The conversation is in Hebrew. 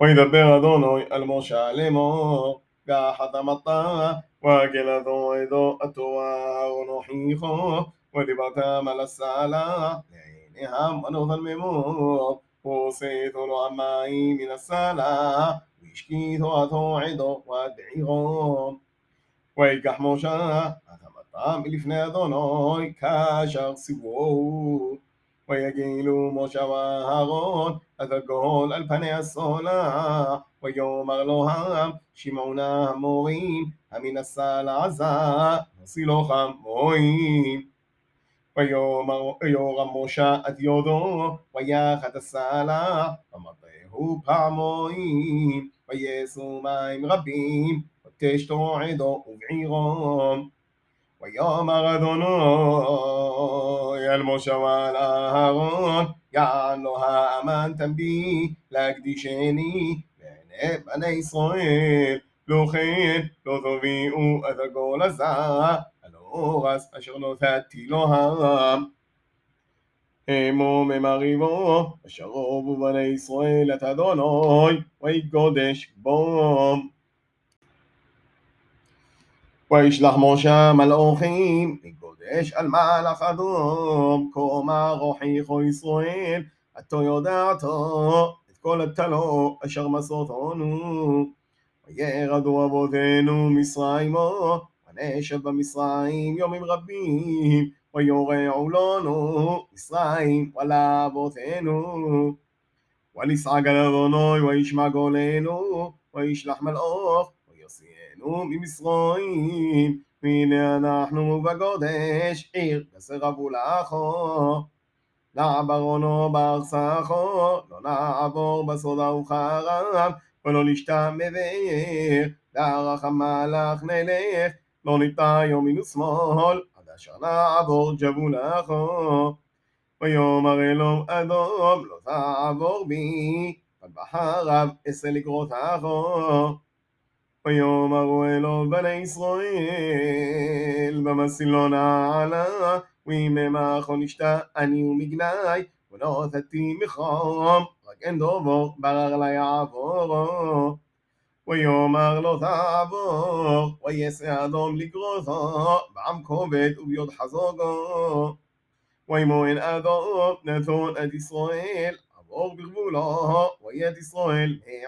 וידבר אדוני אל משה לאמור, גחת המטה, וגלתו עדו התורה ונוכיחו, ודיברתם על הסלע, לעיניהם מנות ממו, ועשיתו לו המים מן הסלע, והשקיתו עתו עדו ודעירו. ויקח משה את המטה מלפני אדוני, כאשר סיבוהו. ויגילו משה ואהרון את הגול על פני הסולע, ויאמר לו העם, שמעונה המורים, המן הסלע עזה, וסילוחם מורים. ויורם משה את יודו, ויחת הסלע, ומטהו פעמיים, ויסו מים רבים, ותשתו עדו ובעירום. ויאמר אדוני אל משה ואל אהרון, יען לו האמנתם בי להקדישני לעיני בני ישראל, לא כן לא תביאו את הגול הזה, על האורס אשר נתתי לו העם. אמור ממריבו, אשר רובו בני ישראל את אדוני, ויגודש בו. וישלח משה מלאכים, וגודש על מלאך אדום, כה הוכיחו ישראל, עתו יודעתו, את כל הטלו אשר מסורתנו. וירדו אבותינו מצרימו, ונשב במצרים יומים רבים, ויורעו לנו מצרים ולאבותינו. ונסעג על אדוני וישמע גולנו, וישלח מלאך ויוציאנו ממצרים, והנה אנחנו בגודש עיר תסרבו לאחו. לעברונו בארצחו, לא נעבור בסודה וחרב, ולא נשתם בבאר, דרך המלאך נלך, לא ניטע ימין ושמאל, עד אשר נעבור ג'בולחו. ויאמר אלוהים אדום, לא תעבור בי, עד בחרב אעשה לגרותךו. ויאמרו אלוהים בני ישראל, במסילו נעלה, ויממחו נשתה אני ומגנאי, ולא תתי מחום, רק אין דובור, ברר לה יעבורו. ויאמר לא תעבור, ויעשה אדום לגרותו, בעם כובד וביוד חזוגו. וימואן אדום נתון את ישראל, עבור בגבולו, ויד ישראל מעולם.